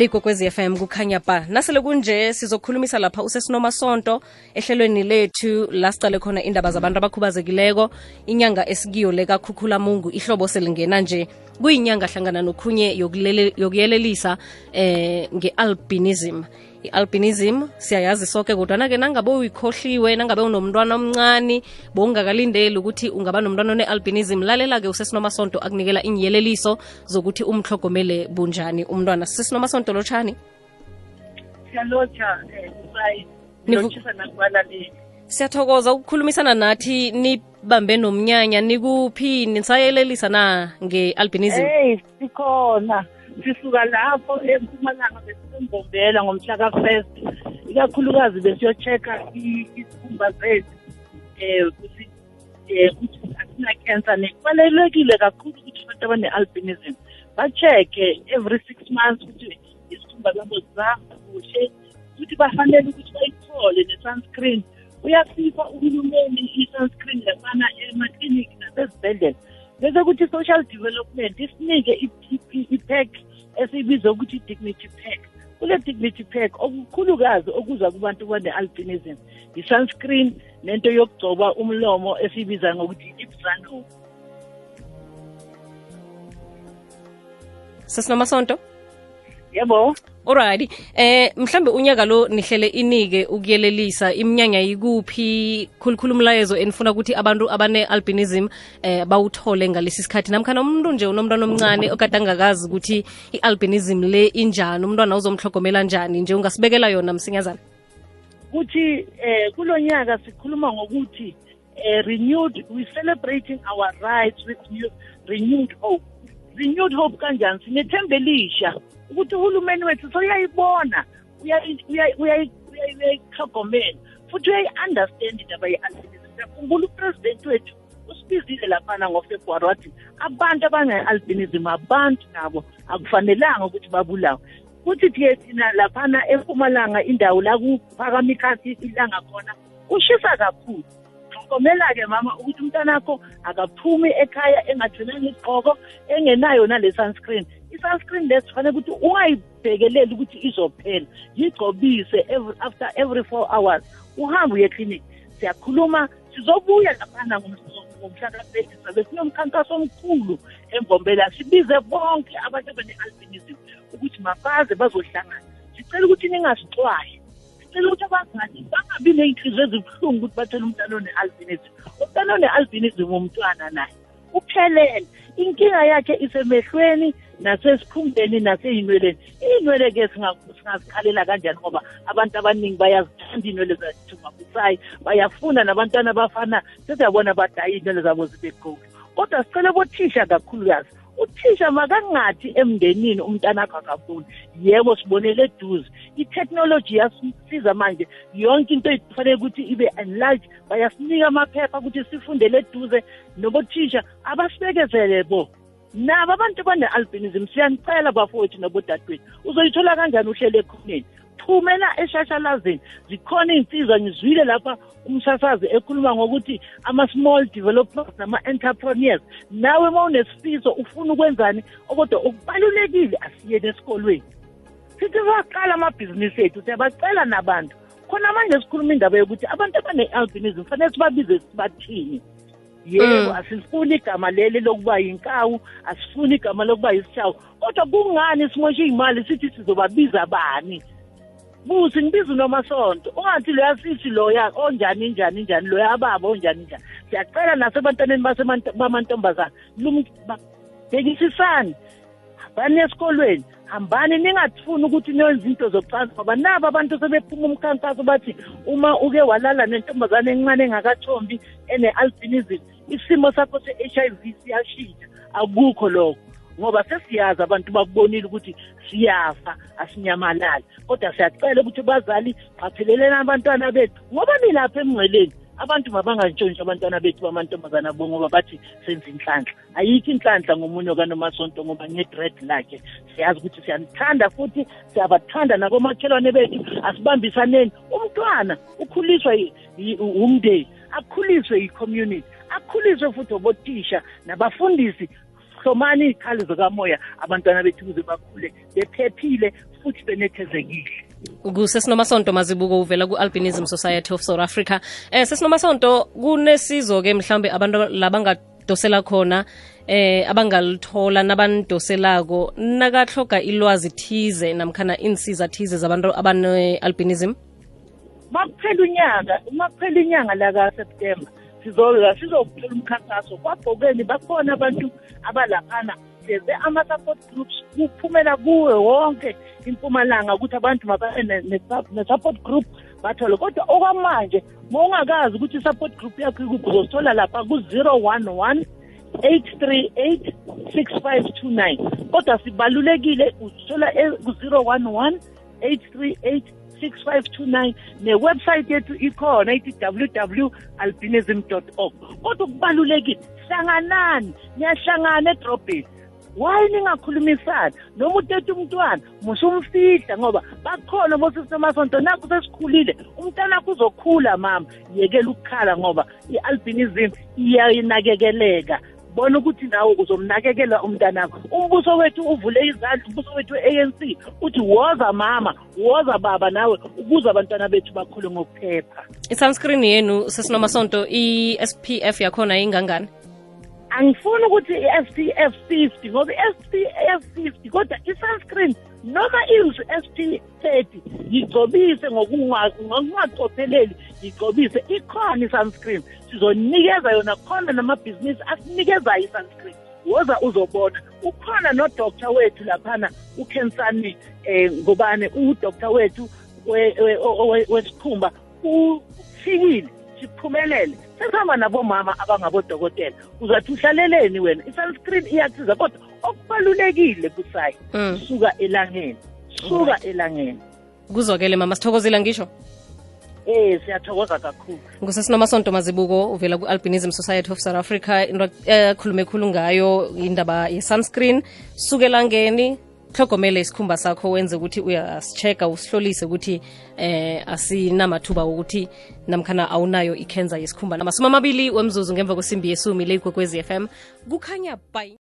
likwekwezi FM kukhanya ba nasele kunje sizokhulumisa lapha usesinomasonto ehlelweni lethu la sicale khona indaba zabantu abakhubazekileko. Inyanga esikiyo lekakhukhula mungu ihlobo selingena nje. Kuyinyanga hlangana nokhunye yokuyelelisa eh nge-albinism i-albinism siyayazi soke kodwana-ke nangabe uyikhohliwe nangabe unomntwana omncane bowungakalindeli ukuthi ungaba nomntwana one-albinism lalela-ke usesinomasonto akunikela inyeleliso zokuthi umhlogomele bunjani umntwana. Sesinomasonto lotshani um siyathokoza ukukhulumisana nathi nibambe nomnyanya nikuphi nisayelelisa na nge-albinism hey sikhona sisuka lapho empumalanga besimbombela ngomhla ka-first. Ikakhulukazi besiyo-check-a isikhumba zethu um ukuthi um ukuthi asina-cancer kubalulekile kakhulu ukuthi abantu abane-albinism ba-check-e every six months ukuthi isikhumba zabo zihamba kuhle futhi bafanele ukuthi bayithole ne-sunscreen. Uyasipha uhulumeni i-sunscreen lefana emaklinikhi nasezibhedlela. Bese kuthi i-social development isinike i-pack esiyibiza ukuthi i-dignity pack kule dignity pack okukhulukazi okuza kubantu bane-albinism i-sunscreen nento yokugcoba umlomo esiyibiza ngokuthi i-ipsano sesinomasonto yebo. Olright eh mhlambe unyaka lo nihlele inike ukuyelelisa iminyanya yikuphi khulukhulu umlayezo enifuna ukuthi abantu abane-albinism eh bawuthole ngalesi sikhathi. Namkhana umuntu nje unomntwana omncane okade angakazi ukuthi i-albinism le injani umntwana uzomhlogomela njani nje ungasibekela yona msinyazana? Kuthi eh kulo nyaka sikhuluma ngokuthi eh, renewed we celebrating our rights with new, renewed hope renewed hope kanjani? Sinethembe elisha. Ukuthi uhulumeni wethu soyayibona uyayihlogomela futhi uyayi-understand indaba ye-albinism siyakhumbula upresident wethu usibizile laphana ngofebruwari wathi abantu abane-albinism abantu nabo. Akufanelanga ukuthi babulawe. Futhi thiye thina laphana empumalanga indawo la kuphakama ikhasi ilanga khona kushisa kakhulu. Hlogomela-ke mama ukuthi umntanakho akaphumi ekhaya engathwelanga isigqoko engenayo nale sunscreen. I-sunscreen le sifanele ukuthi ungayibhekeleli ukuthi izophela yigcobise every, after every four hours. Uhambe uye clinic. Siyakhuluma sizobuya laphana ngomhla ka-thirty sabe sinomkhankaso omkhulu embombela sibize bonke abantu abane-albinism ukuthi mabaze bazohlangana. Sicela ukuthi ningasixwayi. Sicela ukuthi abangani bangabi ney'nhliziyo ezibuhlungu ukuthi bathole umntwana one-albinism umntwana one-albinism umntwana naye. Uphelele. Inkinga yakhe isemehlweni nasesikhumbeni naseyinweleni iy'nwele-ke singazikhalela kanjani ngoba abantu abaningi bayazithanda iy'nwele zethu mabusayi bayafuna nabantwana bafana sesiyabona badayi iy'nwele zabo zibe gold. Kodwa sicele bothisha kakhulukazi uthisha makangathi emndenini umntanakho akafuni yebo sibonele eduze. I-technology yasisiza manje. Yonke into ifanele ukuthi ibe enlarge bayasinika amaphepha ukuthi sifundele eduze. Nobothisha abasibekezele bo. Nabo abantu bane-albinism siyanicela bafowethu nabodadewethu. Uzoyithola kanjani uhlele ekhoneni? Phumela eshashalazini zikhona iy'nsizwa ngizwile lapha umsasazi ekhuluma ngokuthi ama-small developers nama-entrepreneurs. Nawe uma unesifiso ufuna ukwenzani? Kodwa okubalulekile asiyeni esikolweni sithi saqala amabhizinisi ethu siyabacela nabantu. Khona manje sikhuluma indaba yokuthi abantu abane-albinism fanele sibabize sibathini. Yebo asifuni igama leli lokuba yinkawu asifuni igama lokuba yisishawu kodwa kungani simoshe iy'mali sithi sizobabiza bani? Busi ngibiza unomasonto ungathi loya sisi loya onjani njani njani loya baba onjani njani. Siyacela nasebantwaneni bamantombazana bhekisisani hambani esikolweni hambani ningathifuni ukuthi niyenze into zokucansa ngoba nabo abantu sebephuma umkhankaso bathi uma uke walala nentombazane encane engakathombi ene-albinism isimo sakho se-h i v siyashintsha. Akukho lokho. Ngoba sesiyazi abantu bakubonile ukuthi siyafa asinyamalali. Kodwa siyacela ukuthi bazali qapheleleni abantwana bethu. Ngoba nilapha emngceleni abantu mabangantshontsha abantwana bethu bamantombazana bo ngoba bathi senza inhlanhla. Ayikho inhlanhla ngomunye kanomasonto ngoba ngedred lakhe. Siyazi ukuthi siyanithanda futhi siyabathanda nakomakhelwane bethu. Asibambisaneni. Umntwana ukhuliswa umndeni akhuliswe yi-community akhuliswe futhi obothisha nabafundisi hlomani iy'khali zikamoya abantwana bethu ukuze bakhule bephephile futhi benethezekile. Kusesinomasonto mazibuko uvela ku-albinism society of south africa. Eh sesinomasonto kunesizo-ke mhlawumbe abantu labangadosela khona eh abangalithola nabanidoselako nakahloga ilwazi thize namkhana insiza thize zabantu abane-albinism? Makuphela unyaka makuphela inyanga laka-september sizola sizokuthola umkhankaso. Kwabhokeni bakhona abantu abalaphana seze ama-support groups kuphumela kuwe wonke impumalanga ukuthi abantu mababe ne-support group bathole. Kodwa okwamanje ma ungakazi ukuthi i-support group yakho ikuphi uzosithola lapha ku-zero one one 838 6529 kodwa sibalulekile usithola ku-011 838 6529 newebsite yethu ikhona ithi www albinism org. Kodwa kubalulekile hlanganani niyahlangana edrobheni. Why ningakhulumisani? Noma uthethe umntwana musumfihla ngoba bakhona bosisemasonto nakho sesikhulile umntwana akho uzokhula mama. Yekela ukukhala ngoba i-albinism iyayinakekeleka. Bona ukuthi nawe uzomnakekela umntanakho umbuso wethu uvule izandla umbuso wethu we-anc uthi woza mama woza baba nawe ukuze abantwana bethu bakhule ngokuphepha. I-sunscreen yenu sesinomasonto i-spf yakhona ingangani? Angifuni ukuthi i-SPF 50 ngoba i-SPF 50 kodwa i-sunscreen noma iyi-SP 30 yigcobise ngokungacopheleli yigcobise ikhona i-sunscreen. Sizonikeza yona khona namabhizinisi asinikezayo i-sunscreen. Woza uzobona ukhona nodoktar wethu laphana ukhensani um ngobane udoktar wethu wesikhumba. Ufikile siphumelele. Sesihamba nabomama abangabodokotela. Uzathi uhlaleleni wena i-sunscreen iyasiza kodwa okubalulekile kusayi suka elangeni suka elangeni. Kuzwakele mama sithokozile ngisho? Eh siyathokoza kakhulu. Ngusesinomasonto mazibuko uvela ku-albinism society of south africa. Into ekhulume khulu ngayo indaba ye-sunscreen. Suke elangeni hlogomele isikhumba sakho wenze ukuthi uyasicheka usihlolise ukuthi eh asinamathuba wokuthi namkhana awunayo ikhenza yesikhumba. Namasumi amabili wemzuzu ngemva kwesimbi yesumi le igwekwezi FM kukhanya